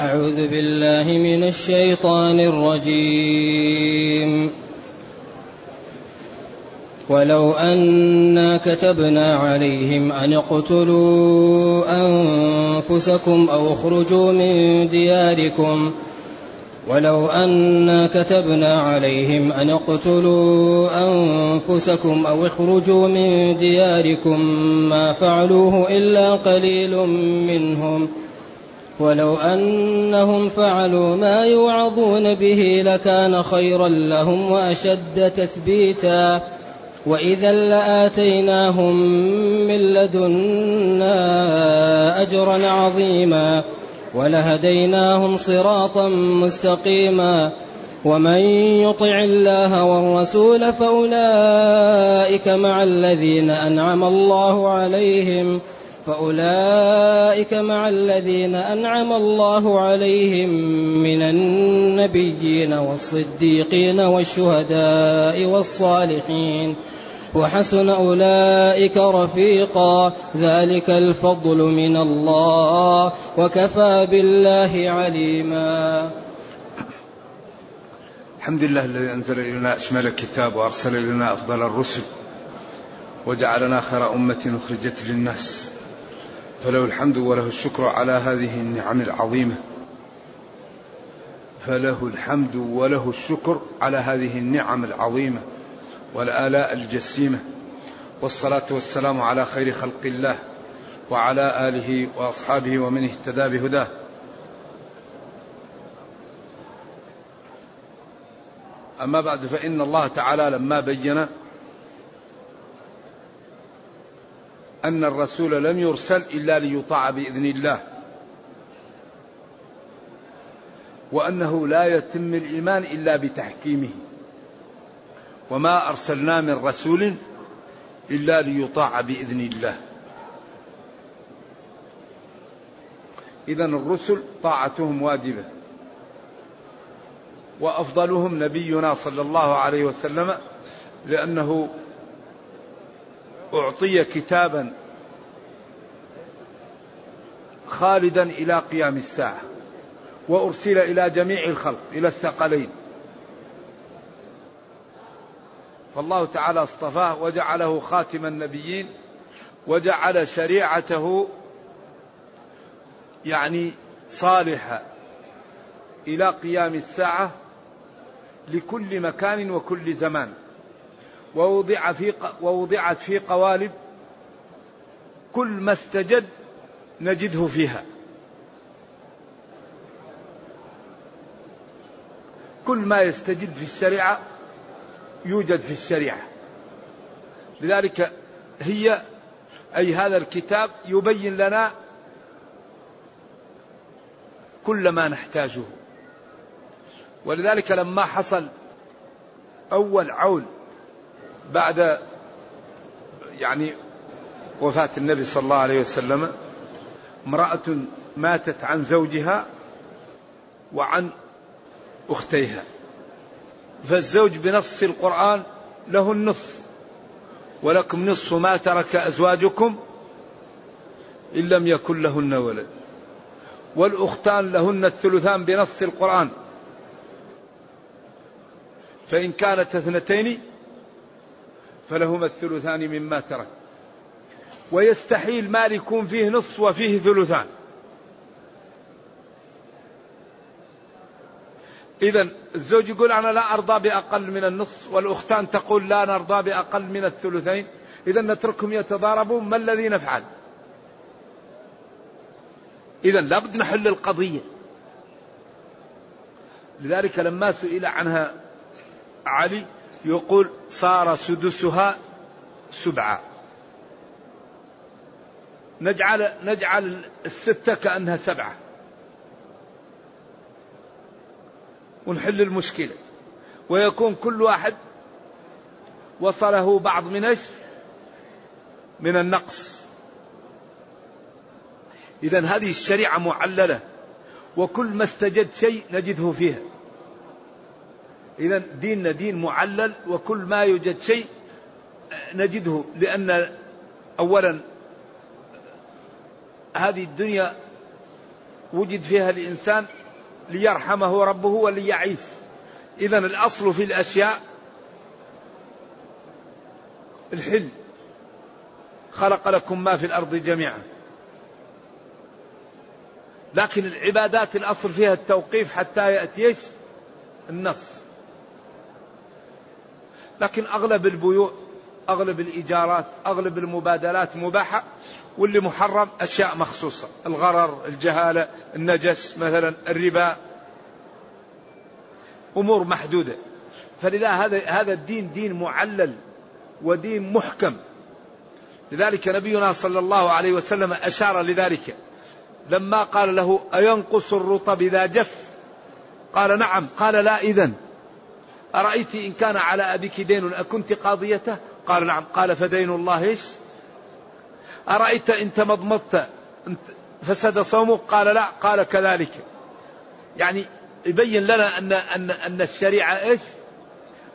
أعوذ بالله من الشيطان الرجيم. ولو أنا كتبنا عليهم أن اقتلوا أنفسكم أو اخرجوا من دياركم ولو أنا كتبنا عليهم أن اقتلوا أنفسكم أو اخرجوا من دياركم ما فعلوه إلا قليل منهم. ولو أنهم فعلوا ما يوعظون به لكان خيرا لهم وأشد تثبيتا. وإذا لآتيناهم من لدنا أجرا عظيما ولهديناهم صراطا مستقيما. ومن يطع الله والرسول فأولئك مع الذين أنعم الله عليهم فأولئك مع الذين أنعم الله عليهم من النبيين والصديقين والشهداء والصالحين. وحسن أولئك رفيقا. ذلك الفضل من الله. وكفى بالله عليما. الحمد لله الذي أنزل إلينا أشمل الكتاب وأرسل إلينا أفضل الرسل. وجعلنا خير أمة أخرجت للناس. فله الحمد وله الشكر على هذه النعم العظيمة. فله الحمد وله الشكر على هذه النعم العظيمة والآلاء الجسيمة. والصلاة والسلام على خير خلق الله وعلى آله وأصحابه ومن اهتدى بهداه. أما بعد فإن الله تعالى لما بين أن الرسول لم يرسل إلا ليطاع بإذن الله. وأنه لا يتم الإيمان إلا بتحكيمه. وما أرسلنا من رسول إلا ليطاع بإذن الله. إذا الرسل طاعتهم واجبة. وأفضلهم نبينا صلى الله عليه وسلم لأنه أعطي كتابا خالدا إلى قيام الساعة وأرسل إلى جميع الخلق إلى الثقلين. فالله تعالى اصطفاه وجعله خاتم النبيين وجعل شريعته يعني صالحة إلى قيام الساعة لكل مكان وكل زمان. ووضع في ووضعت في قوالب كل ما استجد نجده فيها. كل ما يستجد في الشريعة يوجد في الشريعة. لذلك هي أي هذا الكتاب يبين لنا كل ما نحتاجه. ولذلك لما حصل أول عول بعد يعني وفاة النبي صلى الله عليه وسلم امرأة ماتت عن زوجها وعن أختيها. فالزوج بنص القرآن له النصف ولكم نصف ما ترك أزواجكم إن لم يكن لهن ولد. والأختان لهن الثلثان بنص القرآن. فإن كانت اثنتين فلهما الثلثان مما ترك. ويستحيل مال يكون فيه نصف وفيه ثلثان. إذا الزوج يقول أنا لا أرضى بأقل من النصف والأختان تقول لا نرضى بأقل من الثلثين. إذا نتركهم يتضاربون ما الذي نفعل؟ إذا لابد نحل القضية. لذلك لما سئل عنها علي يقول صار سدسها سبعة نجعل نجعل الستة كأنها سبعة ونحل المشكلة ويكون كل واحد وصله بعض من؟ من النقص. إذا هذه الشريعة معللة وكل ما استجد شيء نجده فيها. إذا ديننا دين معلل وكل ما يوجد شيء نجده لأن أولا هذه الدنيا وجد فيها الإنسان ليرحمه ربه وليعيش. إذا الأصل في الأشياء الحل خلق لكم ما في الأرض جميعا. لكن العبادات الأصل فيها التوقيف حتى يأتي النص. لكن أغلب البيوع أغلب الإيجارات أغلب المبادلات مباحة واللي محرم أشياء مخصوصة. الغرر الجهالة النجس مثلا الربا. أمور محدودة. فلذا هذا هذا الدين دين معلل ودين محكم. لذلك نبينا صلى الله عليه وسلم أشار لذلك. لما قال له أينقص الرطب إذا جف؟ قال نعم. قال لا إذن. أرأيت إن كان على أبيك دين أكنت قاضيته؟ قال نعم. قال فدين الله إيش؟ أرأيت إن تمضمضت فسد صومك؟ قال لا. قال كذلك. يعني يبين لنا أن أن أن الشريعة إيش؟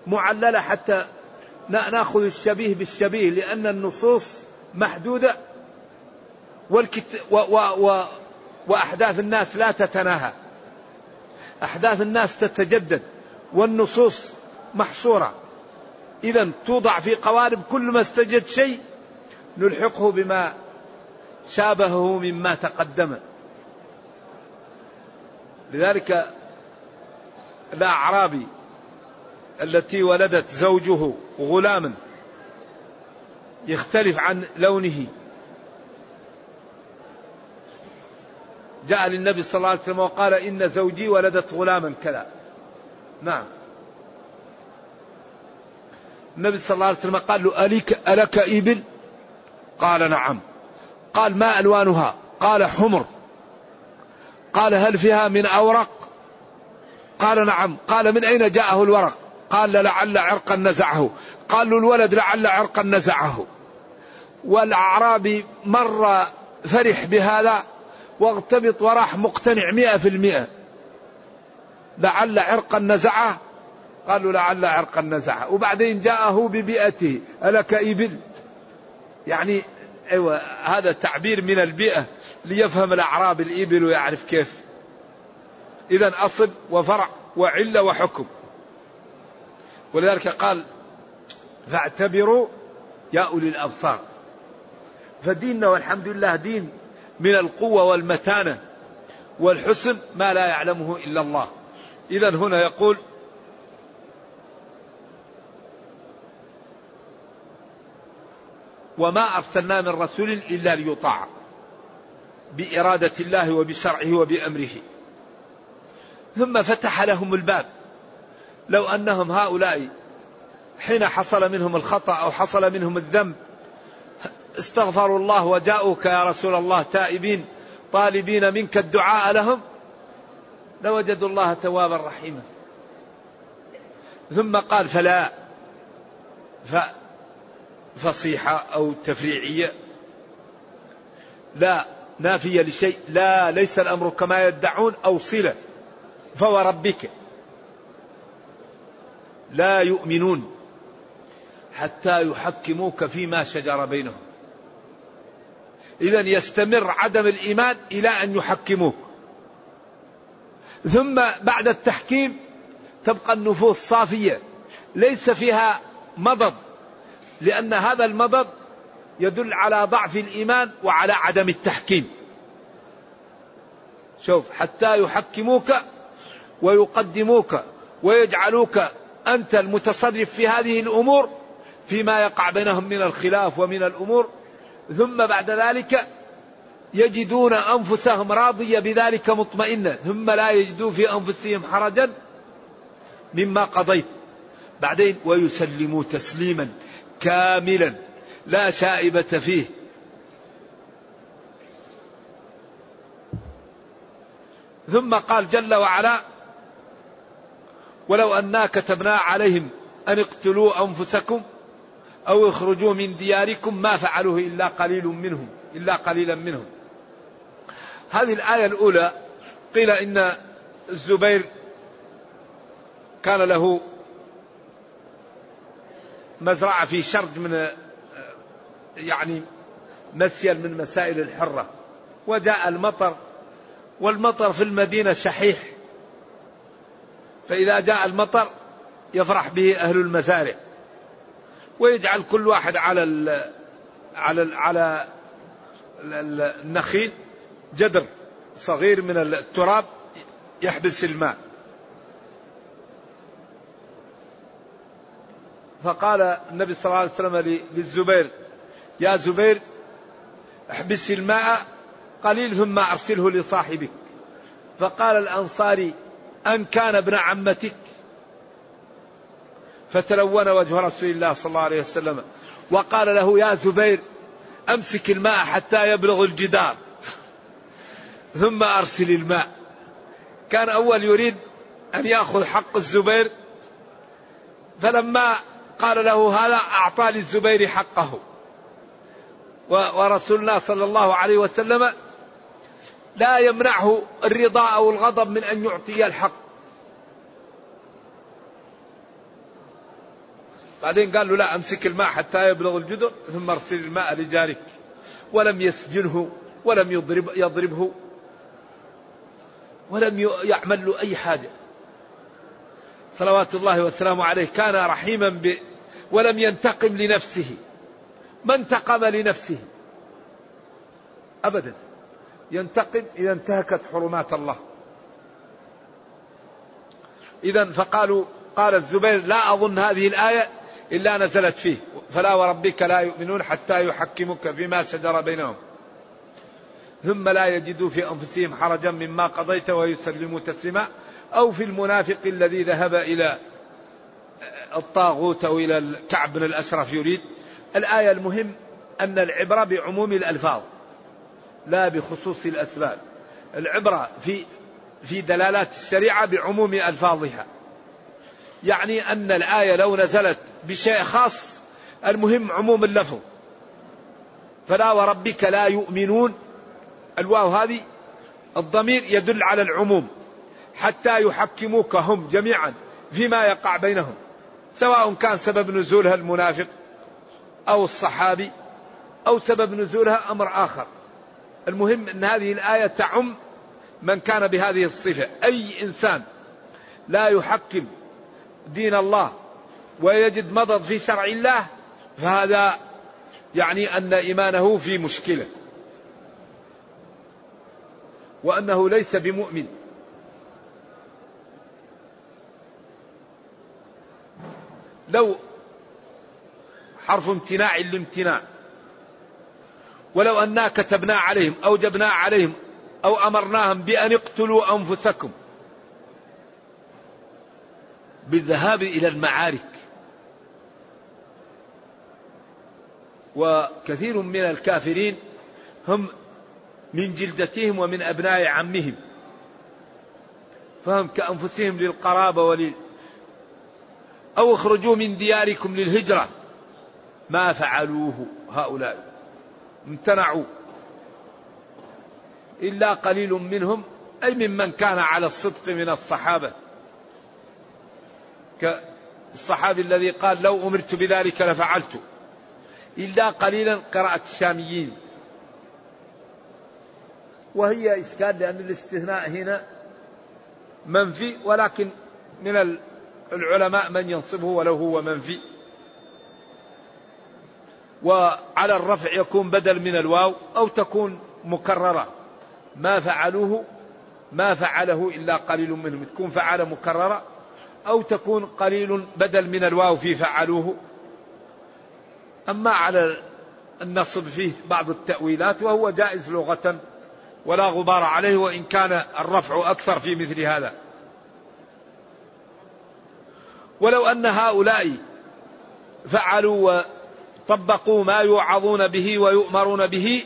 معللة حتى نأخذ الشبيه بالشبيه لأن النصوص محدودة والكت و و و وأحداث الناس لا تتناهى. أحداث الناس تتجدد. والنصوص محصورة. إذا توضع في قوالب كل ما استجد شيء نلحقه بما شابهه مما تقدم. لذلك الأعرابي التي ولدت زوجه غلاما يختلف عن لونه. جاء للنبي صلى الله عليه وسلم وقال إن زوجي ولدت غلاما كذا. نعم. النبي صلى الله عليه وسلم قال له أليك ألك إبل؟ قال نعم. قال ما ألوانها؟ قال حمر. قال هل فيها من أورق؟ قال نعم. قال من أين جاءه الورق؟ قال لعل عرقا نزعه. قال له الولد لعل عرقا نزعه. والأعرابي مر فرح بهذا واغتبط وراح مقتنع مئة في المئة. لعل عرقا نزعه قالوا لعل عرقا نزعه وبعدين جاءه ببيئته. ألك إبل؟ يعني أيوة هذا تعبير من البيئة ليفهم الأعراب الإبل ويعرف كيف. إذا أصل وفرع وعلة وحكم. ولذلك قال فاعتبروا يا أولي الأبصار. فديننا والحمد لله دين من القوة والمتانة والحسن ما لا يعلمه إلا الله. إذا هنا يقول وما أرسلنا من رسول إلا ليطاع بإرادة الله وبشرعه وبأمره. ثم فتح لهم الباب. لو أنهم هؤلاء حين حصل منهم الخطأ أو حصل منهم الذنب استغفروا الله وجاءوك يا رسول الله تائبين طالبين منك الدعاء لهم لوجدوا الله توابا رحيما. ثم قال فلا ف فصيحة أو تفريعية لا نافية لشيء. لا ليس الأمر كما يدعون أو صلة. فوربك لا يؤمنون حتى يحكموك فيما شجر بينهم. إذا يستمر عدم الإيمان إلى أن يحكموك. ثم بعد التحكيم تبقى النفوس صافية ليس فيها مضض لأن هذا المضض يدل على ضعف الإيمان وعلى عدم التحكيم. شوف حتى يحكموك ويقدموك ويجعلوك أنت المتصرف في هذه الأمور فيما يقع بينهم من الخلاف ومن الأمور. ثم بعد ذلك يجدون أنفسهم راضية بذلك مطمئنة ثم لا يجدوا في أنفسهم حرجا مما قضيت. بعدين ويسلموا تسليما كاملا لا شائبة فيه. ثم قال جل وعلا ولو أنا كتبنا عليهم أن اقتلوا أنفسكم أو اخرجوا من دياركم ما فعلوه إلا قليل منهم إلا قليلا منهم. هذه الآية الأولى قيل إن الزبير كان له مزرعة في شرد من يعني مسيل من مسائل الحرة. وجاء المطر والمطر في المدينة شحيح. فإذا جاء المطر يفرح به أهل المزارع. ويجعل كل واحد على ال على ال على النخيل. جدر صغير من التراب يحبس الماء. فقال النبي صلى الله عليه وسلم للزبير يا زبير احبس الماء قليل ثم أرسله لصاحبك. فقال الأنصاري أن كان ابن عمتك. فتلون وجه رسول الله صلى الله عليه وسلم وقال له يا زبير أمسك الماء حتى يبلغ الجدار. ثم أرسل الماء. كان أول يريد أن يأخذ حق الزبير فلما قال له هذا أعطى للزبير حقه. ورسولنا صلى الله عليه وسلم لا يمنعه الرضا أو الغضب من أن يعطي الحق. بعدين قال له لا أمسك الماء حتى يبلغ الجدر ثم أرسل الماء لجارك. ولم يسجنه ولم يضرب يضربه. ولم يعمل له أي حاجة. صلوات الله وسلامه عليه. كان رحيما ب ولم ينتقم لنفسه. ما انتقم لنفسه. ابدا. ينتقم إذا انتهكت حرمات الله. إذا فقالوا قال الزبير لا أظن هذه الآية إلا نزلت فيه. فلا وربك لا يؤمنون حتى يحكمك فيما شجر بينهم. ثم لا يجدوا في أنفسهم حرجا مما قضيت ويسلموا تسليما أو في المنافق الذي ذهب إلى الطاغوت أو إلى الكعب بن الأشرف يريد. الآية المهم أن العبرة بعموم الألفاظ لا بخصوص الأسباب. العبرة في في دلالات الشريعة بعموم ألفاظها. يعني أن الآية لو نزلت بشيء خاص المهم عموم اللفظ. فلا وربك لا يؤمنون الواو هذه الضمير يدل على العموم حتى يحكموك هم جميعا فيما يقع بينهم سواء كان سبب نزولها المنافق أو الصحابي أو سبب نزولها أمر آخر. المهم أن هذه الآية تعم من كان بهذه الصفة. أي إنسان لا يحكم دين الله ويجد مضض في شرع الله فهذا يعني أن إيمانه في مشكلة. وأنه ليس بمؤمن. لو حرف امتناع لامتناع ولو أنا كتبنا عليهم أو جبنا عليهم أو أمرناهم بأن اقتلوا أنفسكم بالذهاب إلى المعارك. وكثير من الكافرين هم من جلدتهم ومن أبناء عمهم. فهم كأنفسهم للقرابة ولل. أو اخرجوا من دياركم للهجرة. ما فعلوه هؤلاء. امتنعوا. إلا قليل منهم أي ممن كان على الصدق من الصحابة. كالصحابي الذي قال لو أمرت بذلك لفعلت. إلا قليلا قراءة الشاميين. وهي إشكال لأن الاستثناء هنا منفي ولكن من العلماء من ينصبه ولو هو منفي. وعلى الرفع يكون بدل من الواو أو تكون مكررة. ما فعلوه ما فعله إلا قليل منهم. تكون فعل مكررة أو تكون قليل بدل من الواو في فعلوه. أما على النصب فيه بعض التأويلات وهو جائز لغة. ولا غبار عليه وإن كان الرفع أكثر في مثل هذا. ولو أن هؤلاء فعلوا وطبقوا ما يوعظون به ويؤمرون به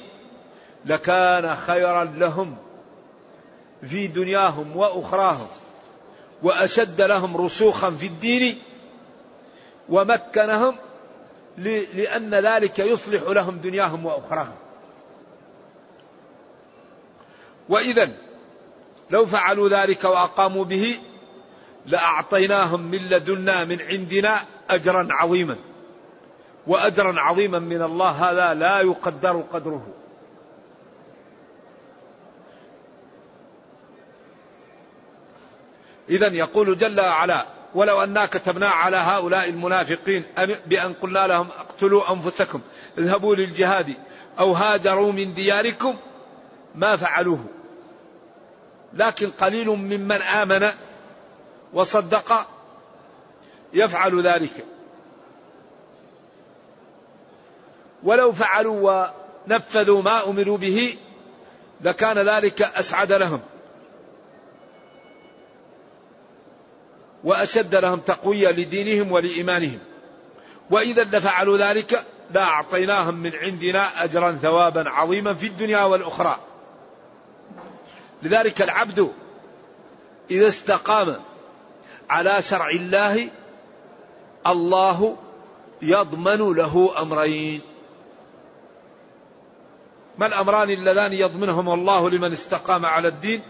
لكان خيرا لهم في دنياهم وأخراهم وأشد لهم رسوخا في الدين ومكنهم لأن ذلك يصلح لهم دنياهم وأخراهم. واذا لو فعلوا ذلك وأقاموا به لأعطيناهم من لدنا من عندنا أجرا عظيما. وأجرا عظيما من الله هذا لا يقدر قدره. إذا يقول جل وعلا ولو أنا كتبنا على هؤلاء المنافقين بأن قلنا لهم اقتلوا أنفسكم اذهبوا للجهاد أو هاجروا من دياركم. ما فعلوه. لكن قليل ممن آمن وصدق يفعل ذلك. ولو فعلوا ونفذوا ما أمروا به لكان ذلك أسعد لهم وأشد لهم تقوية لدينهم ولإيمانهم. وإذا لفعلوا ذلك لاعطيناهم من عندنا أجرا ثوابا عظيما في الدنيا والأخرى. لذلك العبد إذا استقام على شرع الله الله يضمن له أمرين. ما الأمران اللذان يضمنهم الله لمن استقام على الدين؟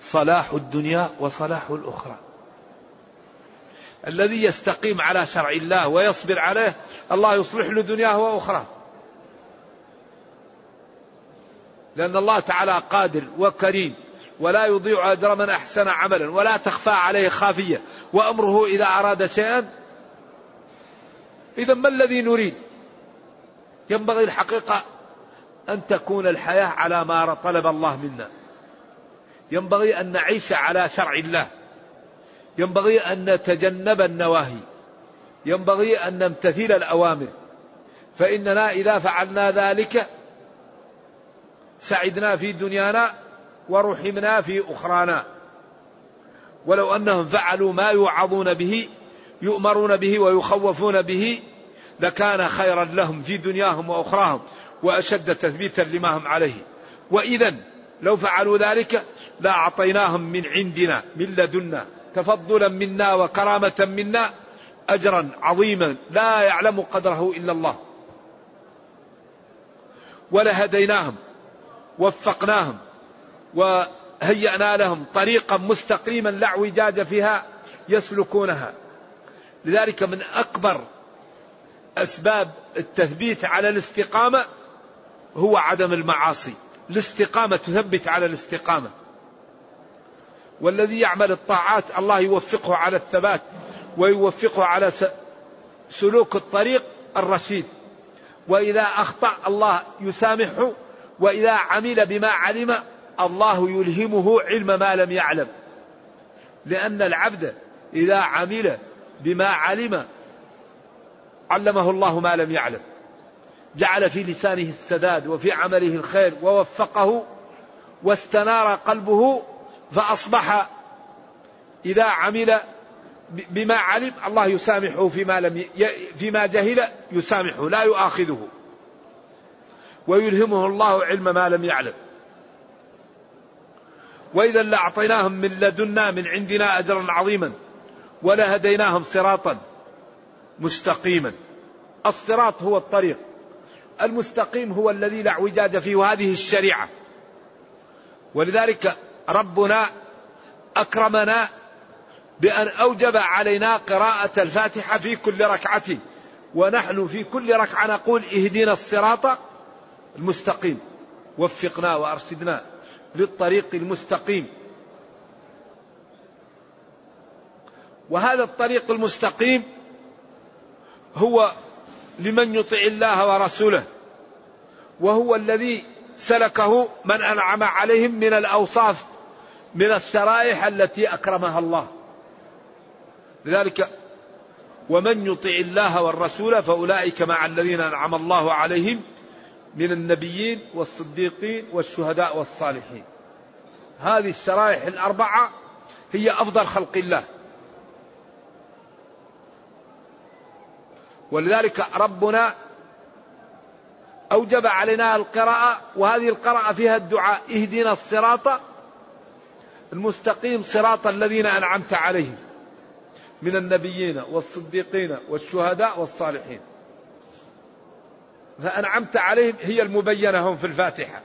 صلاح الدنيا وصلاح الأخرى. الذي يستقيم على شرع الله ويصبر عليه الله يصلح له دنياه وأخراه. لأن الله تعالى قادر وكريم ولا يضيع أجر من أحسن عملا ولا تخفى عليه خافية وأمره إذا أراد شيئا. إذا ما الذي نريد؟ ينبغي الحقيقة أن تكون الحياة على ما طلب الله منا. ينبغي أن نعيش على شرع الله. ينبغي أن نتجنب النواهي. ينبغي أن نمتثل الأوامر. فإننا إذا فعلنا ذلك سعدنا في دنيانا ورحمنا في أخرانا. ولو أنهم فعلوا ما يوعظون به يؤمرون به ويخوفون به لكان خيرا لهم في دنياهم وأخراهم وأشد تثبيتا لما هم عليه. وإذا لو فعلوا ذلك لأعطيناهم من عندنا من لدنا تفضلا منا وكرامة منا أجرا عظيما لا يعلم قدره إلا الله. ولهديناهم. وفقناهم وهيأنا لهم طريقا مستقيما لا اعوجاج فيها يسلكونها. لذلك من أكبر أسباب التثبيت على الاستقامة هو عدم المعاصي. الاستقامة تثبت على الاستقامة. والذي يعمل الطاعات الله يوفقه على الثبات ويوفقه على سلوك الطريق الرشيد. وإذا أخطأ الله يسامحه وإذا عمل بما علم الله يلهمه علم ما لم يعلم. لأن العبد إذا عمل بما علم علمه الله ما لم يعلم. جعل في لسانه السداد وفي عمله الخير ووفقه واستنار قلبه فأصبح إذا عمل بما علم الله يسامحه فيما لم فيما جهل يسامحه لا يؤاخذه. ويلهمه الله علم ما لم يعلم. وإذا لأعطيناهم من لدنا من عندنا أجرا عظيما ولهديناهم صراطا مستقيما. الصراط هو الطريق. المستقيم هو الذي لا اعوجاج فيه وهذه الشريعة. ولذلك ربنا أكرمنا بأن أوجب علينا قراءة الفاتحة في كل ركعة. ونحن في كل ركعة نقول اهدنا الصراط المستقيم. وفقنا وأرشدنا للطريق المستقيم. وهذا الطريق المستقيم هو لمن يطع الله ورسوله وهو الذي سلكه من أنعم عليهم من الأوصاف من الشرائح التي أكرمها الله. لذلك ومن يطع الله والرسول فأولئك مع الذين أنعم الله عليهم من النبيين والصديقين والشهداء والصالحين. هذه الشرائح الأربعة هي أفضل خلق الله. ولذلك ربنا أوجب علينا القراءة وهذه القراءة فيها الدعاء اهدنا الصراط المستقيم صراط الذين أنعمت عليهم من النبيين والصديقين والشهداء والصالحين. فأنعمت عليهم هي المبينة هم في الفاتحة.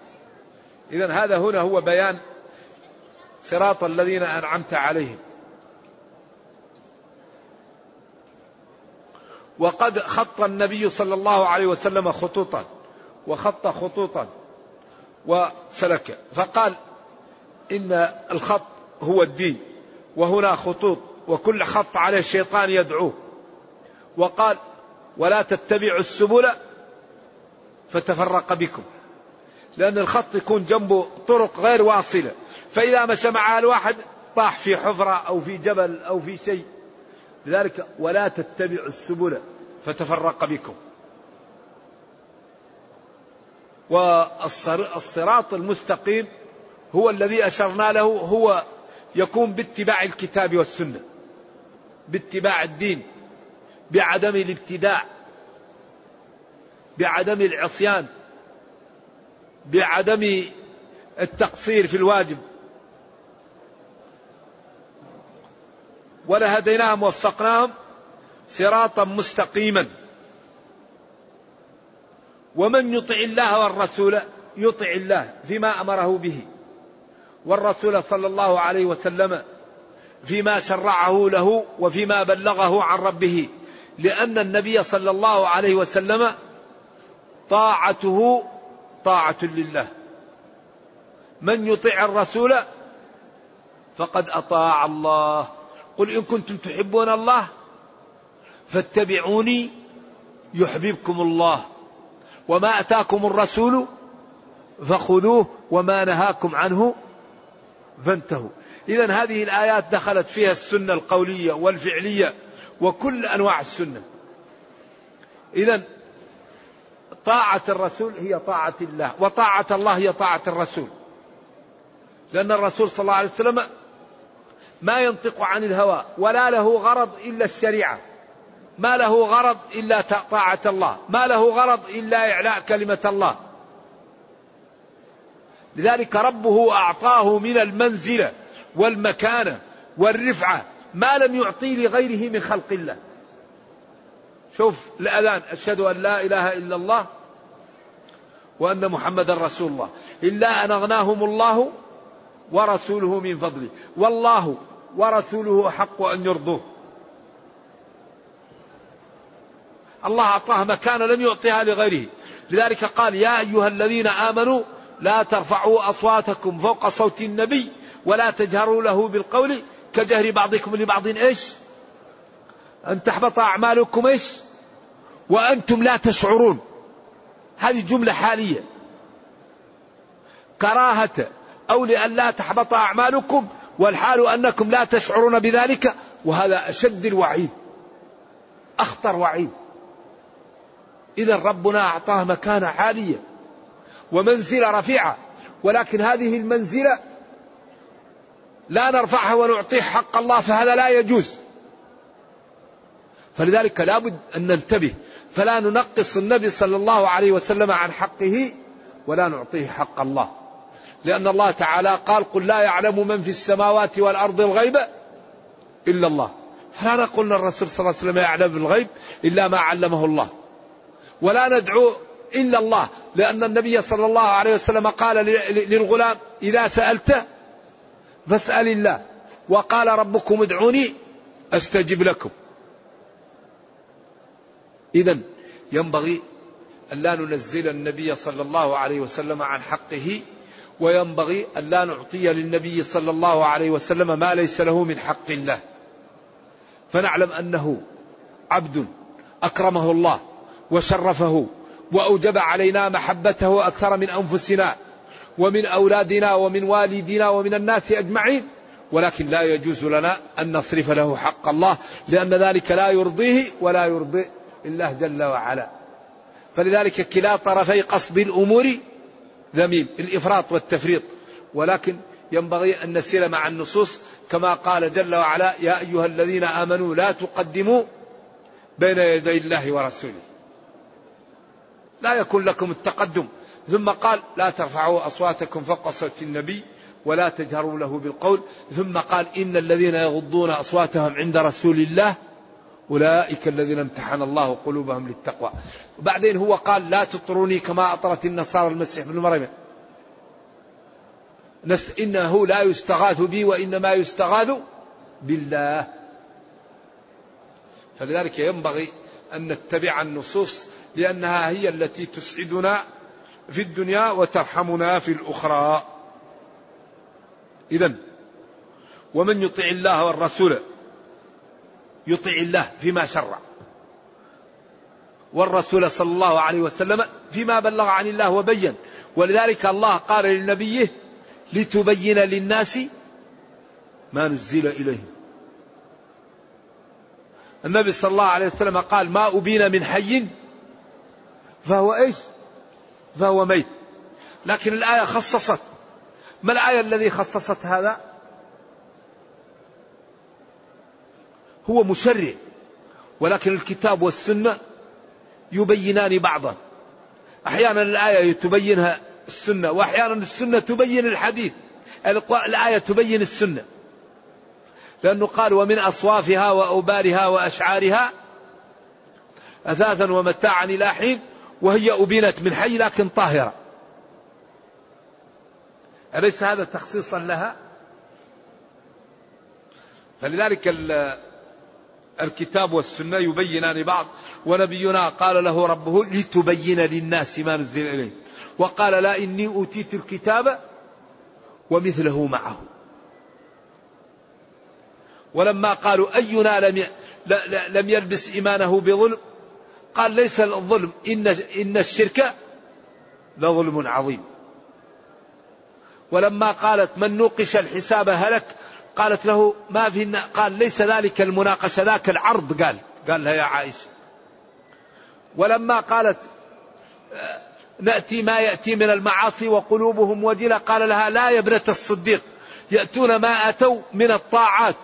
إذا هذا هنا هو بيان صراط الذين أنعمت عليهم. وقد خط النبي صلى الله عليه وسلم خطوطا وخط خطوطا وسلك. فقال إن الخط هو الدين وهنا خطوط وكل خط عليه الشيطان يدعوه. وقال ولا تتبعوا السبل فتفرق بكم. لأن الخط يكون جنبه طرق غير واصلة. فإذا مشى مع الواحد طاح في حفرة أو في جبل أو في شيء. لذلك ولا تتبعوا السبل فتفرق بكم. والصراط المستقيم هو الذي أشرنا له هو يكون باتباع الكتاب والسنة. باتباع الدين. بعدم الابتداع. بعدم العصيان بعدم التقصير في الواجب. ولهديناهم ووفقناهم صراطا مستقيما. ومن يطع الله والرسول يطع الله فيما أمره به. والرسول صلى الله عليه وسلم فيما شرعه له وفيما بلغه عن ربه. لأن النبي صلى الله عليه وسلم طاعته طاعة لله. من يطع الرسول فقد أطاع الله. قل إن كنتم تحبون الله فاتبعوني يحببكم الله. وما أتاكم الرسول فخذوه وما نهاكم عنه فانتهوا. اذا هذه الآيات دخلت فيها السنة القولية والفعلية وكل أنواع السنة. اذا طاعة الرسول هي طاعة الله وطاعة الله هي طاعة الرسول. لأن الرسول صلى الله عليه وسلم ما ينطق عن الهوى ولا له غرض إلا الشريعة. ما له غرض إلا طاعة الله ما له غرض إلا إعلاء كلمة الله. لذلك ربه أعطاه من المنزلة والمكانة والرفعة ما لم يعطي لغيره من خلق الله. شوف الاذان أشهد أن لا إله إلا الله وأن محمدا رسول الله. إلا أن أغناهم الله ورسوله من فضله. والله ورسوله أحق أن يرضوه. الله أعطاه مكانه لم يعطيها لغيره. لذلك قال يا أيها الذين آمنوا لا ترفعوا أصواتكم فوق صوت النبي ولا تجهروا له بالقول كجهر بعضكم لبعض. إيش؟ أن تحبط أعمالكم إيش؟ وأنتم لا تشعرون. هذه جملة حالية. كراهة أو لأن لا تحبط أعمالكم والحال أنكم لا تشعرون بذلك وهذا أشد الوعيد. أخطر وعيد. إذا ربنا أعطاه مكانة عاليه ومنزلة رفيعة ولكن هذه المنزلة لا نرفعها ونعطيه حق الله فهذا لا يجوز. فلذلك لابد أن ننتبه. فلا ننقص النبي صلى الله عليه وسلم عن حقه ولا نعطيه حق الله. لأن الله تعالى قال قل لا يعلم من في السماوات والأرض الغيب إلا الله. فلا نقول أن الرسول صلى الله عليه وسلم يعلم الغيب إلا ما علمه الله. ولا ندعو إلا الله. لأن النبي صلى الله عليه وسلم قال للغلام إذا سألت فاسأل الله. وقال ربكم ادعوني أستجب لكم. إذا ينبغي أن لا ننزل النبي صلى الله عليه وسلم عن حقه وينبغي أن لا نعطي للنبي صلى الله عليه وسلم ما ليس له من حق الله فنعلم أنه عبد أكرمه الله وشرفه وأوجب علينا محبته أكثر من أنفسنا ومن أولادنا ومن والدينا ومن الناس أجمعين ولكن لا يجوز لنا أن نصرف له حق الله لأن ذلك لا يرضيه ولا يرضي الله جل وعلا. فلذلك كلا طرفي قصد الأمور ذميم الإفراط والتفريط. ولكن ينبغي أن نسير مع النصوص كما قال جل وعلا يا أيها الذين آمنوا لا تقدموا بين يدي الله ورسوله. لا يكون لكم التقدم. ثم قال لا ترفعوا أصواتكم فوق صوت النبي ولا تجهروا له بالقول. ثم قال إن الذين يغضون أصواتهم عند رسول الله أولئك الذين امتحن الله قلوبهم للتقوى. وبعدين هو قال لا تطروني كما أطرت النصارى المسيح بن مريم. إنه لا يستغاث بي وإنما يستغاث بالله. فلذلك ينبغي أن نتبع النصوص لأنها هي التي تسعدنا في الدنيا وترحمنا في الأخرى. إذا ومن يطع الله والرسول يطع الله فيما شرع. والرسول صلى الله عليه وسلم فيما بلغ عن الله وبين. ولذلك الله قال لنبيه لتبين للناس ما نزل إليهم. النبي صلى الله عليه وسلم قال ما أبين من حي فهو إيش؟ فهو ميت. لكن الآية خصصت. ما الآية الذي خصصت هذا؟ هو مشرع ولكن الكتاب والسنة يبينان بعضا أحيانا الآية تبينها السنة وأحيانا السنة تبين الحديث. الآية تبين السنة. لأنه قال ومن أصوافها وأوبارها وأشعارها أثاثا ومتاعا إلى حين وهي أبينت من حي لكن طاهرة. أليس هذا تخصيصا لها؟ فلذلك الكتاب والسنة يبينان بعض. ونبينا قال له ربه لتبين للناس ما نزل إليه وقال لا إني أوتيت الكتاب ومثله معه. ولما قالوا أينا لم لم يلبس إيمانه بظلم؟ قال ليس الظلم. إن إن الشرك لظلم عظيم. ولما قالت من نوقش الحساب هلك؟ قالت له ما في قال ليس ذلك المناقشة ذاك العرض قال. قال لها يا عائشة. ولما قالت نأتي ما يأتي من المعاصي وقلوبهم وجلة قال لها لا يا ابنة الصديق يأتون ما أتوا من الطاعات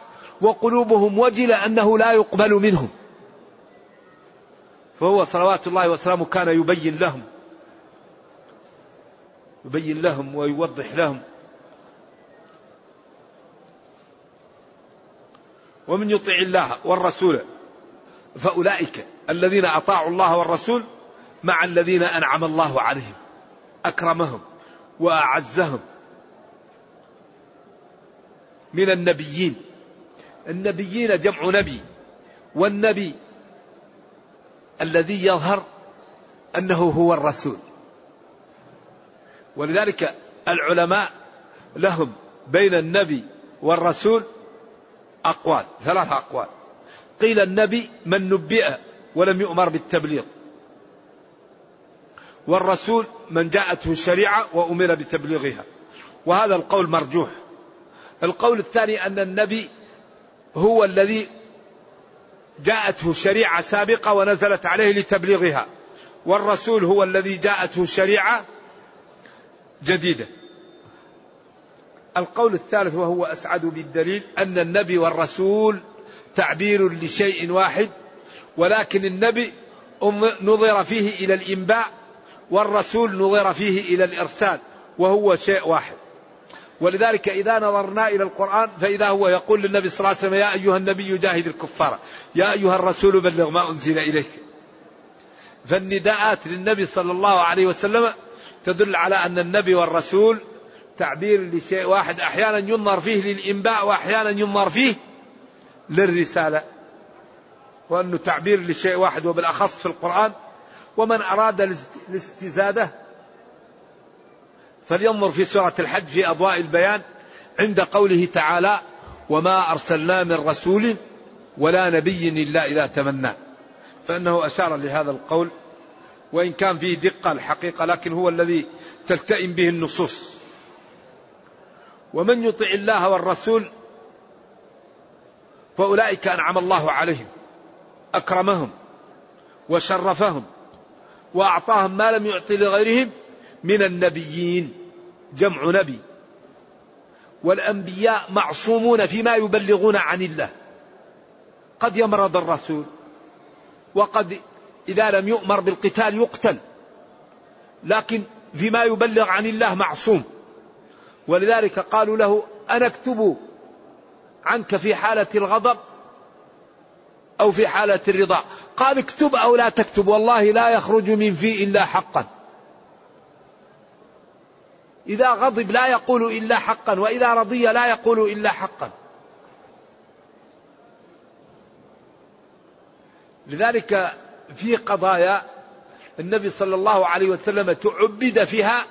وقلوبهم وجلة أنه لا يقبل منهم. فهو صلوات الله وسلامه كان يبين لهم يبين لهم ويوضح لهم ومن يطع الله والرسول فأولئك الذين أطاعوا الله والرسول مع الذين أنعم الله عليهم أكرمهم وأعزهم من النبيين. النبيين جمع نبي والنبي الذي يظهر أنه هو الرسول. ولذلك العلماء لهم بين النبي والرسول أقوال ثلاث أقوال. قيل النبي من نبئ ولم يؤمر بالتبليغ. والرسول من جاءته الشريعة وأمر بتبليغها. وهذا القول مرجوح. القول الثاني أن النبي هو الذي جاءته شريعة سابقة ونزلت عليه لتبليغها. والرسول هو الذي جاءته شريعة جديدة. القول الثالث وهو أسعد بالدليل أن النبي والرسول تعبير لشيء واحد ولكن النبي نظر فيه إلى الإنباء والرسول نظر فيه إلى الإرسال وهو شيء واحد. ولذلك إذا نظرنا إلى القرآن فإذا هو يقول للنبي صلى الله عليه وسلم يا أيها النبي جاهد الكفار يا أيها الرسول بلغ ما أنزل إليك. فالنداءات للنبي صلى الله عليه وسلم تدل على أن النبي والرسول تعبير لشيء واحد أحيانا ينظر فيه للإنباء وأحيانا ينظر فيه للرسالة. وأنه تعبير لشيء واحد وبالأخص في القرآن ومن أراد الاستزادة فلينظر في سورة الحج في أضواء البيان عند قوله تعالى وما أرسلنا من رسول ولا نبي إلا إذا تمنى. فإنه أشار لهذا القول وإن كان فيه دقة الحقيقة لكن هو الذي تلتئم به النصوص. ومن يطع الله والرسول فأولئك أنعم الله عليهم أكرمهم وشرفهم وأعطاهم ما لم يعطي لغيرهم من النبيين جمع نبي. والأنبياء معصومون فيما يبلغون عن الله. قد يمرض الرسول وقد إذا لم يؤمر بالقتال يقتل لكن فيما يبلغ عن الله معصوم. ولذلك قالوا له أنا أكتب عنك في حالة الغضب أو في حالة الرضا. قال اكتب أو لا تكتب والله لا يخرج من في إلا حقا. إذا غضب لا يقول إلا حقا وإذا رضي لا يقول إلا حقا. لذلك في قضايا النبي صلى الله عليه وسلم تعبد فيها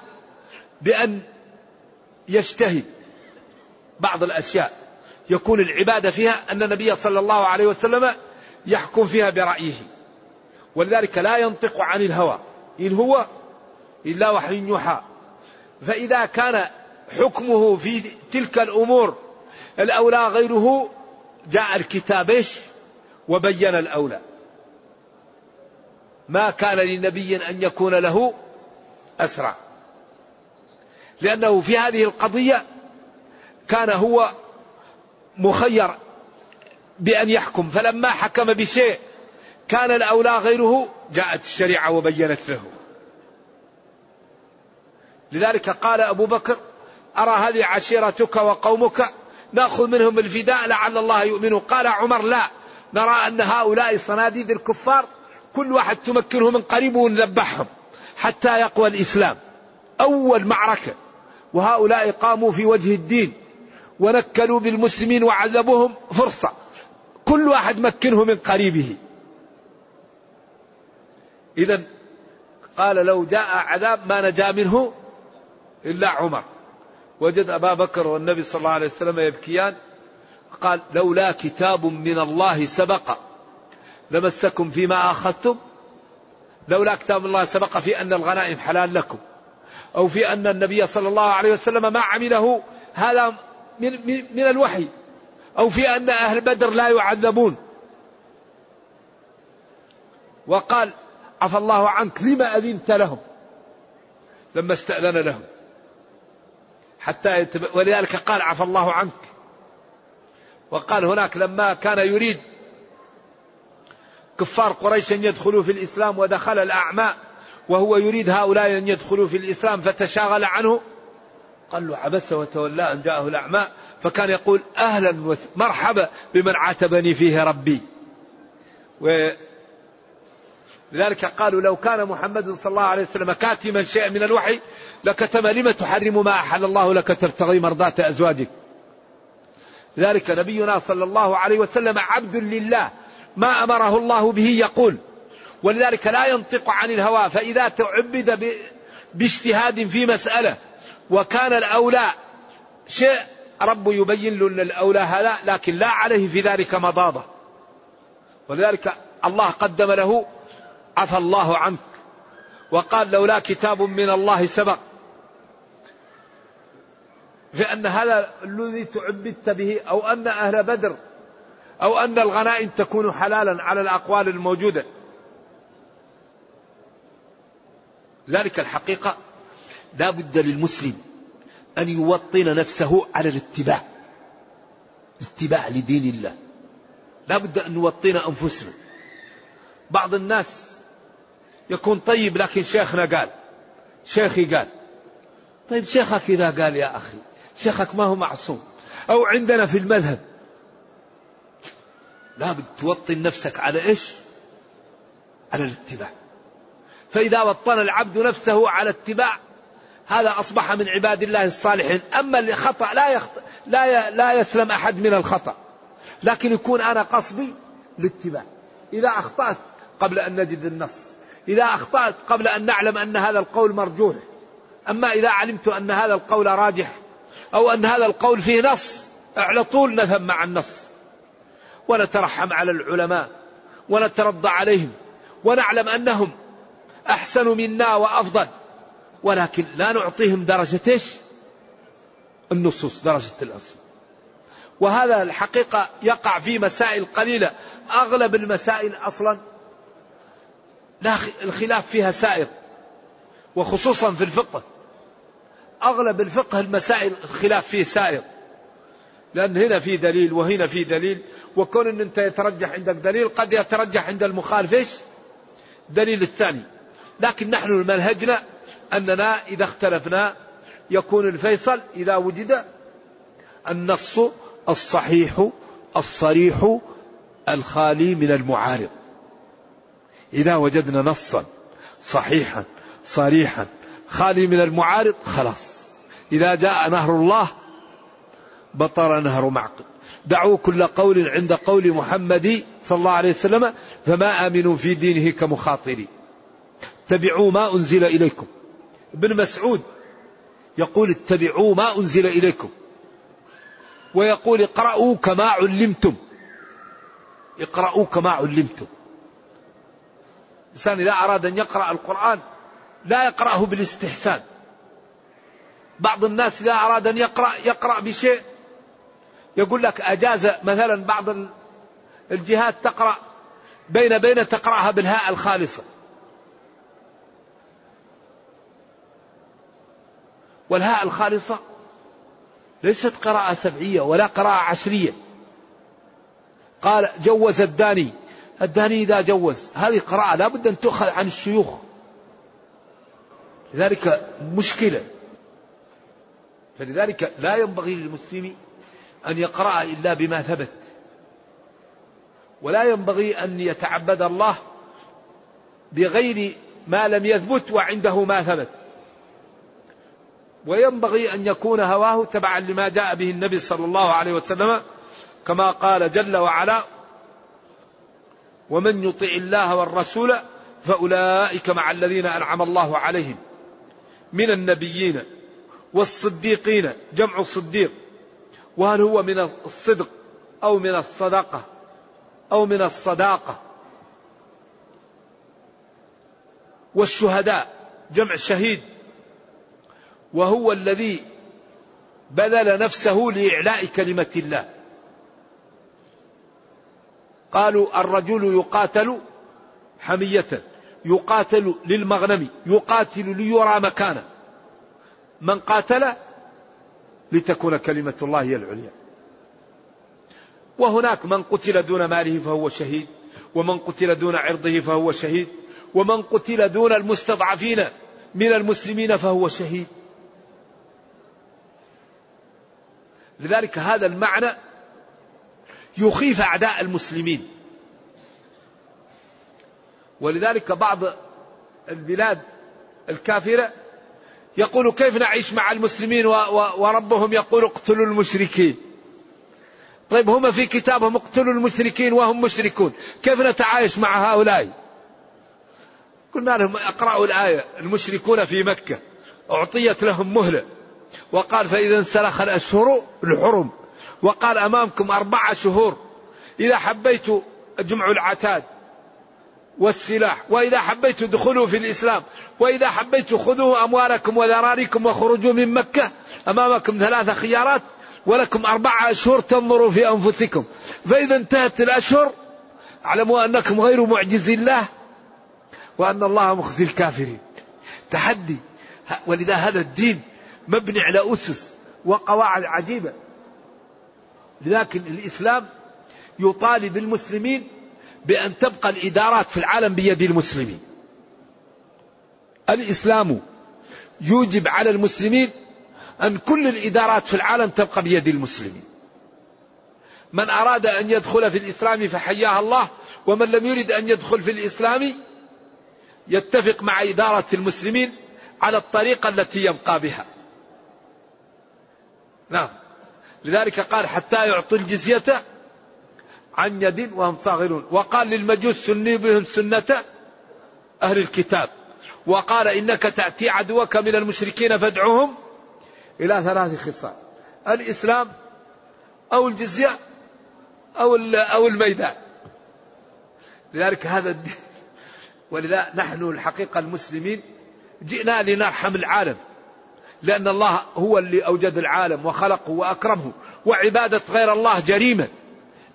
بأن يجتهد بعض الأشياء. يكون العبادة فيها أن النبي صلى الله عليه وسلم يحكم فيها برأيه. ولذلك لا ينطق عن الهوى. إن هو إلا وحي يوحى. فإذا كان حكمه في تلك الأمور الأولى غيره جاء الكتاب وبين الأولى. ما كان لنبي أن يكون له أسرع لأنه في هذه القضية كان هو مخير بأن يحكم. فلما حكم بشيء كان الأولى غيره جاءت الشريعة وبينت له. لذلك قال أبو بكر أرى هذه عشيرتك وقومك نأخذ منهم الفداء لعل الله يؤمن. قال عمر لا نرى أن هؤلاء صناديد الكفار كل واحد تمكنه من قريب ونذبحهم حتى يقوى الإسلام. أول معركة. وهؤلاء قاموا في وجه الدين ونكلوا بالمسلمين وعذبوهم فرصة. كل واحد مكنه من قريبه. إذا قال لو جاء عذاب ما نجا منه إلا عمر. وجد أبا بكر والنبي صلى الله عليه وسلم يبكيان. قال لولا كتاب من الله سبق لمسكم فيما أخذتم. لولا كتاب الله سبق في أن الغنائم حلال لكم. أو في أن النبي صلى الله عليه وسلم ما عمله هذا من, من الوحي. أو في أن أهل بدر لا يعذبون. وقال عفى الله عنك لما أذنت لهم؟ لما استأذن لهم. حتى يتب... ولذلك قال عفى الله عنك. وقال هناك لما كان يريد كفار قريش أن يدخلوا في الإسلام ودخل الأعمى وهو يريد هؤلاء أن يدخلوا في الإسلام فتشاغل عنه. قال له عبس وتولى أن جاءه الأعمى فكان يقول أهلا مرحبا بمن عاتبني فيه ربي. لذلك قالوا لو كان محمد صلى الله عليه وسلم كاتما شيئا من الوحي لكتم لم تحرم ما أحل الله لك تبتغي مرضات أزواجك. ذلك نبينا صلى الله عليه وسلم عبد لله ما أمره الله به يقول. ولذلك لا ينطق عن الهوى فإذا تعبد باجتهاد في مسألة وكان الأولى شيء رب يبين له الأولى هذا لكن لا عليه في ذلك مضاضة. ولذلك الله قدم له عفى الله عنك وقال لولا كتاب من الله سبق فأن هذا الذي تعبدت به أو أن أهل بدر أو أن الغنائم تكون حلالا على الأقوال الموجودة. ذلك الحقيقة لا بد للمسلم أن يوطن نفسه على الاتباع. اتباع لدين الله. لا بد أن نوطن أنفسنا. بعض الناس يكون طيب لكن شيخنا قال شيخي قال طيب شيخك إذا قال يا أخي شيخك ما هو معصوم أو عندنا في المذهب. لابد توطن نفسك على إيش؟ على الاتباع. فإذا وطن العبد نفسه على اتباع هذا أصبح من عباد الله الصالحين. أما الخطأ لا, يخط... لا, ي... لا يسلم أحد من الخطأ. لكن يكون أنا قصدي الاتباع إذا أخطأت قبل أن نجد النص. إذا أخطأت قبل أن نعلم أن هذا القول مرجوح. أما إذا علمت أن هذا القول راجح أو أن هذا القول فيه نص على طول نذهب مع النص. ونترحم على العلماء. ونترضى عليهم. ونعلم أنهم أحسن منا وأفضل. ولكن لا نعطيهم درجة إيش؟ النصوص درجة الأصل. وهذا الحقيقة يقع في مسائل قليلة. أغلب المسائل أصلا لا الخلاف فيها سائر. وخصوصا في الفقه. أغلب الفقه المسائل الخلاف فيه سائر. لأن هنا في دليل وهنا في دليل. وكون أن أنت يترجح عندك دليل قد يترجح عند المخالف إيش؟ دليل الثاني. لكن نحن منهجنا أننا إذا اختلفنا يكون الفيصل إذا وجد النص الصحيح الصريح الخالي من المعارض. إذا وجدنا نصا صحيحا صريحا خالي من المعارض خلاص. إذا جاء نهر الله بطر نهر معقل دعوا كل قول عند قول محمد صلى الله عليه وسلم فما آمنوا في دينه كمخاطرين. اتبعوا ما أنزل إليكم. ابن مسعود يقول اتبعوا ما أنزل إليكم. ويقول اقرأوا كما علمتم. اقرأوا كما علمتم. الإنسان إذا أراد أن يقرأ القرآن لا يقرأه بالاستحسان. بعض الناس إذا أراد أن يقرأ يقرأ بشيء يقول لك أجاز مثلا بعض الجهات تقرأ بين بين تقرأها بالهاء الخالصة. والهاء الخالصة ليست قراءة سبعية ولا قراءة عشرية. قال جوز الداني. الداني إذا جوز. هذه قراءة لا بد أن تؤخذ عن الشيوخ. لذلك مشكلة. فلذلك لا ينبغي للمسلم أن يقرأ إلا بما ثبت. ولا ينبغي أن يتعبد الله بغير ما لم يثبت وعنده ما ثبت. وينبغي أن يكون هواه تبعا لما جاء به النبي صلى الله عليه وسلم كما قال جل وعلا ومن يطع الله والرسول فأولئك مع الذين أنعم الله عليهم من النبيين والصديقين جمع صديق وهل هو من الصدق أو من الصدقة أو من الصداقة؟ والشهداء جمع شهيد وهو الذي بذل نفسه لإعلاء كلمة الله. قالوا الرجل يقاتل حمية يقاتل للمغنم يقاتل ليرى مكانه من قاتل لتكون كلمة الله هي العليا. وهناك من قتل دون ماله فهو شهيد ومن قتل دون عرضه فهو شهيد ومن قتل دون المستضعفين من المسلمين فهو شهيد. لذلك هذا المعنى يخيف أعداء المسلمين. ولذلك بعض البلاد الكافرة يقول كيف نعيش مع المسلمين وربهم يقول اقتلوا المشركين. طيب هم في كتابهم اقتلوا المشركين وهم مشركون. كيف نتعايش مع هؤلاء؟ قلنا لهم اقرأوا الآية المشركون في مكة. أعطيت لهم مهلة. وقال فإذا انسلخ الأشهر الحرم. وقال أمامكم أربعة شهور. إذا حبيت جمع العتاد والسلاح وإذا حبيت ادخلوا في الإسلام وإذا حبيت خذوا أموالكم وذراريكم وخرجوا من مكة أمامكم ثلاثة خيارات ولكم أربعة أشهر تنظروا في أنفسكم. فإذا انتهت الأشهر اعلموا أنكم غير معجز الله وأن الله مخزي الكافرين. تحدي ولذا هذا الدين مبني على أسس وقواعد عجيبة. لكن الإسلام يطالب المسلمين بأن تبقى الإدارات في العالم بيد المسلمين. الإسلام يوجب على المسلمين أن كل الإدارات في العالم تبقى بيد المسلمين. من أراد أن يدخل في الإسلام فحياه الله ومن لم يرد أن يدخل في الإسلام يتفق مع إدارة المسلمين على الطريقة التي يبقى بها. نعم. لذلك قال حتى يعطوا الجزية عن يد وهم صاغرون. وقال للمجوس سني بهم سنة أهل الكتاب. وقال إنك تأتي عدوك من المشركين فادعوهم إلى ثلاث خصال. الإسلام أو الجزية أو أو الميدان. لذلك هذا الدين. ولذا نحن الحقيقة المسلمين جئنا لنرحم العالم. لأن الله هو اللي أوجد العالم وخلقه وأكرمه. وعبادة غير الله جريمة.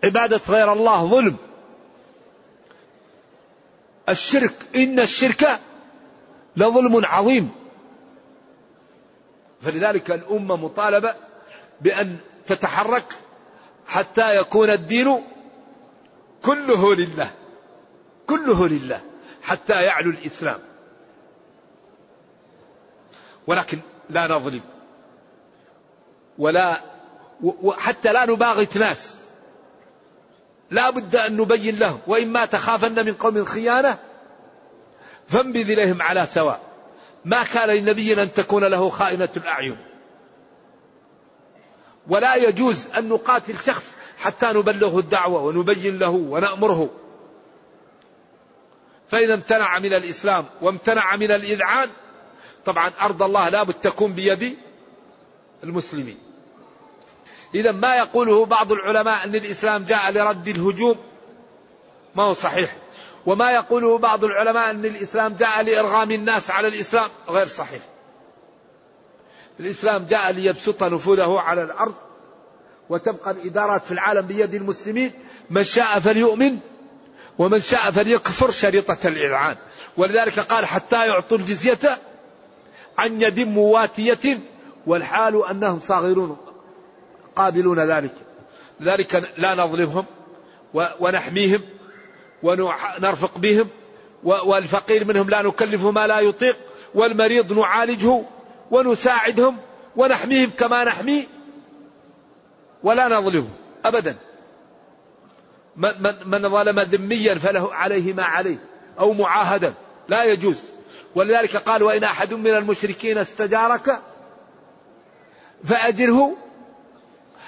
عبادة غير الله ظلم. الشرك إن الشرك لظلم عظيم. فلذلك الأمة مطالبة بأن تتحرك حتى يكون الدين كله لله. كله لله. حتى يعلو الإسلام. ولكن لا نظلم. ولا وحتى لا نباغت ناس. لا بد أن نبين لهم. وإما تخافن من قوم خيانة فانبذ إليهم على سواء. ما كان لنبي أن تكون له خائنة الأعين. ولا يجوز أن نقاتل شخص حتى نبلغه الدعوة ونبين له ونأمره. فإذا امتنع من الإسلام وامتنع من الإذعان طبعا أرض الله لابد تكون بيد المسلمين. إذا ما يقوله بعض العلماء أن الإسلام جاء لرد الهجوم؟ ما هو صحيح. وما يقوله بعض العلماء أن الإسلام جاء لإرغام الناس على الإسلام؟ غير صحيح. الإسلام جاء ليبسط نفوذه على الأرض وتبقى الإدارات في العالم بيد المسلمين. من شاء فليؤمن ومن شاء فليكفر شريطة الإذعان ولذلك قال حتى يعطوا الجزية عن يد مواتية والحال أنهم صاغرون قابلون ذلك. لذلك لا نظلمهم ونحميهم ونرفق بهم والفقير منهم لا نكلفه ما لا يطيق والمريض نعالجه ونساعدهم ونحميهم كما نحمي ولا نظلمه أبدا. من ظلم ذميا فله عليه ما عليه أو معاهدا. لا يجوز. ولذلك قال وإن أحد من المشركين استجارك فأجره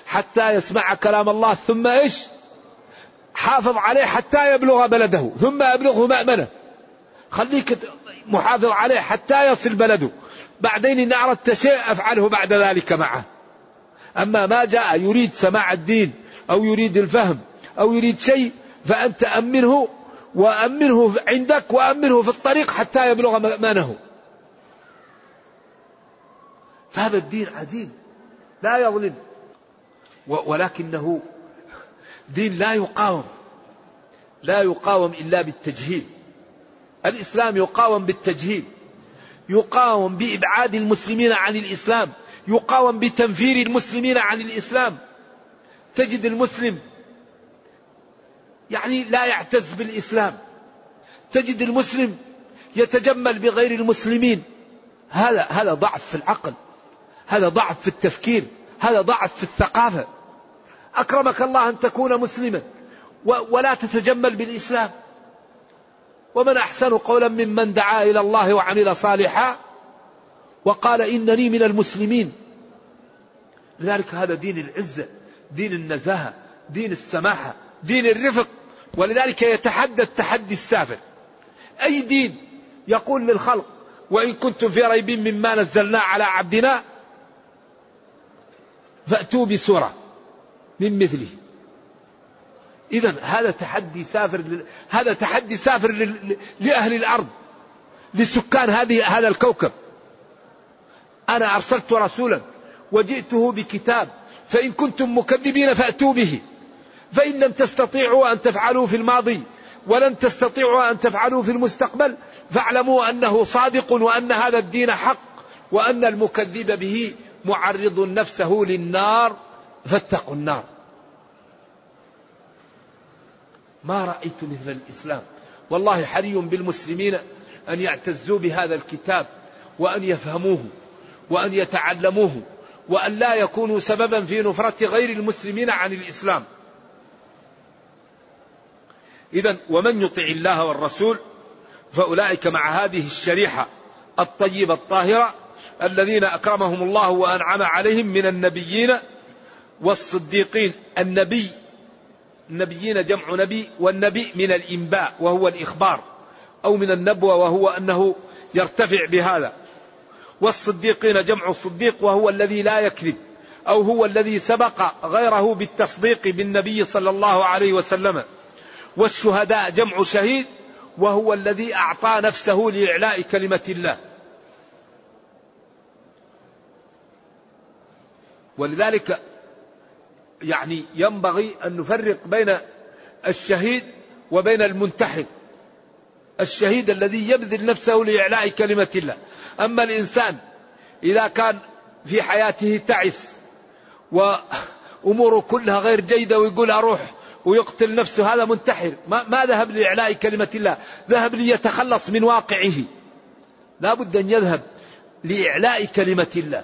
حتى يسمع كلام الله ثم إيش؟ حافظ عليه حتى يبلغ بلده ثم أبلغه مأمنه. خليك محافظ عليه حتى يصل بلده. بعدين إن أردت شيء أفعله بعد ذلك معه. أما ما جاء يريد سماع الدين أو يريد الفهم أو يريد شيء فأنت أمنه وأمنه عندك وأمنه في الطريق حتى يبلغ مأمنه فهذا الدين عجيب لا يظلم. ولكنه دين لا يقاوم لا يقاوم إلا بالتجهيل. الإسلام يقاوم بالتجهيل يقاوم بإبعاد المسلمين عن الإسلام يقاوم بتنفير المسلمين عن الإسلام. تجد المسلم يعني لا يعتز بالإسلام. تجد المسلم يتجمل بغير المسلمين. هذا هذا ضعف في العقل. هذا ضعف في التفكير. هذا ضعف في الثقافة. أكرمك الله أن تكون مسلما ولا تتجمل بالإسلام. ومن أحسن قولا ممن دعا إلى الله وعمل صالحا وقال إنني من المسلمين. لذلك هذا دين العزة دين النزاهة دين السماحة. دين الرفق ولذلك يتحدى التحدي السافر أي دين يقول للخلق وإن كنتم في ريب مما نزلنا على عبدنا فأتوا بسورة من مثله. إذا هذا تحدي سافر هذا تحدي سافر لأهل الأرض لسكان هذه هذا الكوكب. أنا أرسلت رسولا وجئته بكتاب فإن كنتم مكذبين فأتوا به. فإن لم تستطيعوا أن تفعلوا في الماضي ولن تستطيعوا أن تفعلوا في المستقبل فاعلموا أنه صادق وأن هذا الدين حق وأن المكذب به معرض نفسه للنار فاتقوا النار. ما رأيت مثل الإسلام. والله حري بالمسلمين أن يعتزوا بهذا الكتاب وأن يفهموه وأن يتعلموه وأن لا يكونوا سببا في نفرة غير المسلمين عن الإسلام. إذا ومن يطع الله والرسول فأولئك مع هذه الشريحة الطيبة الطاهرة الذين أكرمهم الله وأنعم عليهم من النبيين والصديقين. النبي النبيين جمع نبي والنبي من الإنباء وهو الإخبار أو من النبوة وهو أنه يرتفع بهذا. والصديقين جمع صديق وهو الذي لا يكذب أو هو الذي سبق غيره بالتصديق بالنبي صلى الله عليه وسلم. والشهداء جمع شهيد وهو الذي أعطى نفسه لإعلاء كلمة الله. ولذلك يعني ينبغي أن نفرق بين الشهيد وبين المنتحر. الشهيد الذي يبذل نفسه لإعلاء كلمة الله. أما الإنسان إذا كان في حياته تعس وأموره كلها غير جيدة ويقول أروح ويقتل نفسه هذا منتحر. ما, ما ذهب لإعلاء كلمة الله ذهب ليتخلص من واقعه. لا بد أن يذهب لإعلاء كلمة الله.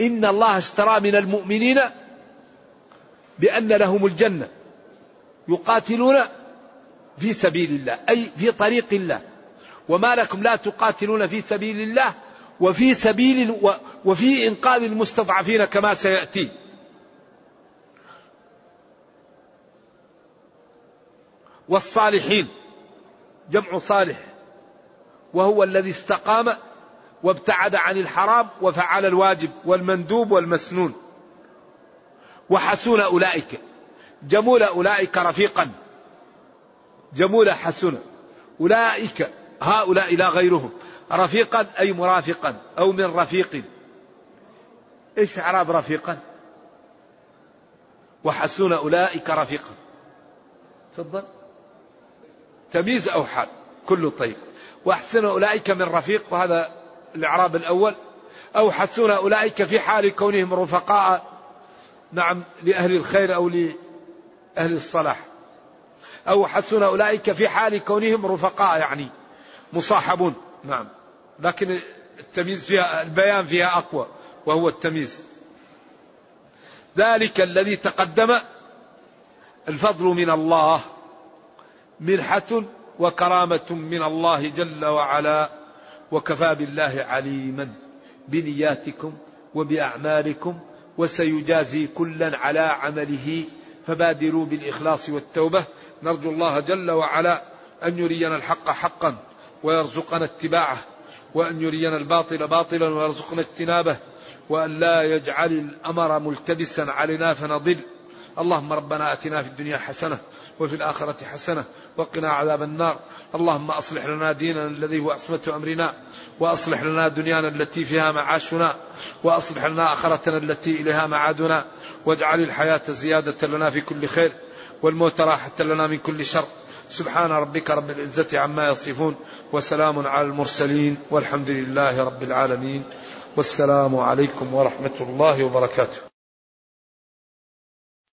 إن الله اشترى من المؤمنين بأن لهم الجنة. يقاتلون في سبيل الله أي في طريق الله. وما لكم لا تقاتلون في سبيل الله وفي سبيل وفي إنقاذ المستضعفين كما سيأتي. والصالحين جمع صالح وهو الذي استقام وابتعد عن الحرام وفعل الواجب والمندوب والمسنون. وحسون أولئك جمول أولئك رفيقا جمول حسن أولئك هؤلاء لا غيرهم رفيقا أي مرافقا أو من رفيق إيش إعراب رفيقا؟ وحسون أولئك رفيقا. تفضل. تمييز أو حال كله طيب. وأحسن أولئك من رفيق وهذا الإعراب الأول. أو حسون أولئك في حال كونهم رفقاء نعم لأهل الخير أو لأهل الصلاح. أو حسون أولئك في حال كونهم رفقاء يعني مصاحبون نعم. لكن التمييز فيها البيان فيها أقوى وهو التمييز. ذلك الذي تقدم الفضل من الله. منحة وكرامة من الله جل وعلا وكفى بالله عليما بنياتكم وبأعمالكم وسيجازي كلا على عمله فبادروا بالإخلاص والتوبة. نرجو الله جل وعلا أن يرينا الحق حقا ويرزقنا اتباعه وأن يرينا الباطل باطلا ويرزقنا اجتنابه وأن لا يجعل الأمر ملتبسا علينا فنضل. اللهم ربنا أتنا في الدنيا حسنة وفي الآخرة حسنة وقنا عذاب النار. اللهم أصلح لنا ديننا الذي هو عصمة أمرنا وأصلح لنا دنيانا التي فيها معاشنا وأصلح لنا آخرتنا التي إليها معادنا. واجعل الحياة زيادة لنا في كل خير والموت راحة لنا من كل شر. سبحان ربك رب العزة عما يصفون وسلام على المرسلين والحمد لله رب العالمين. والسلام عليكم ورحمة الله وبركاته.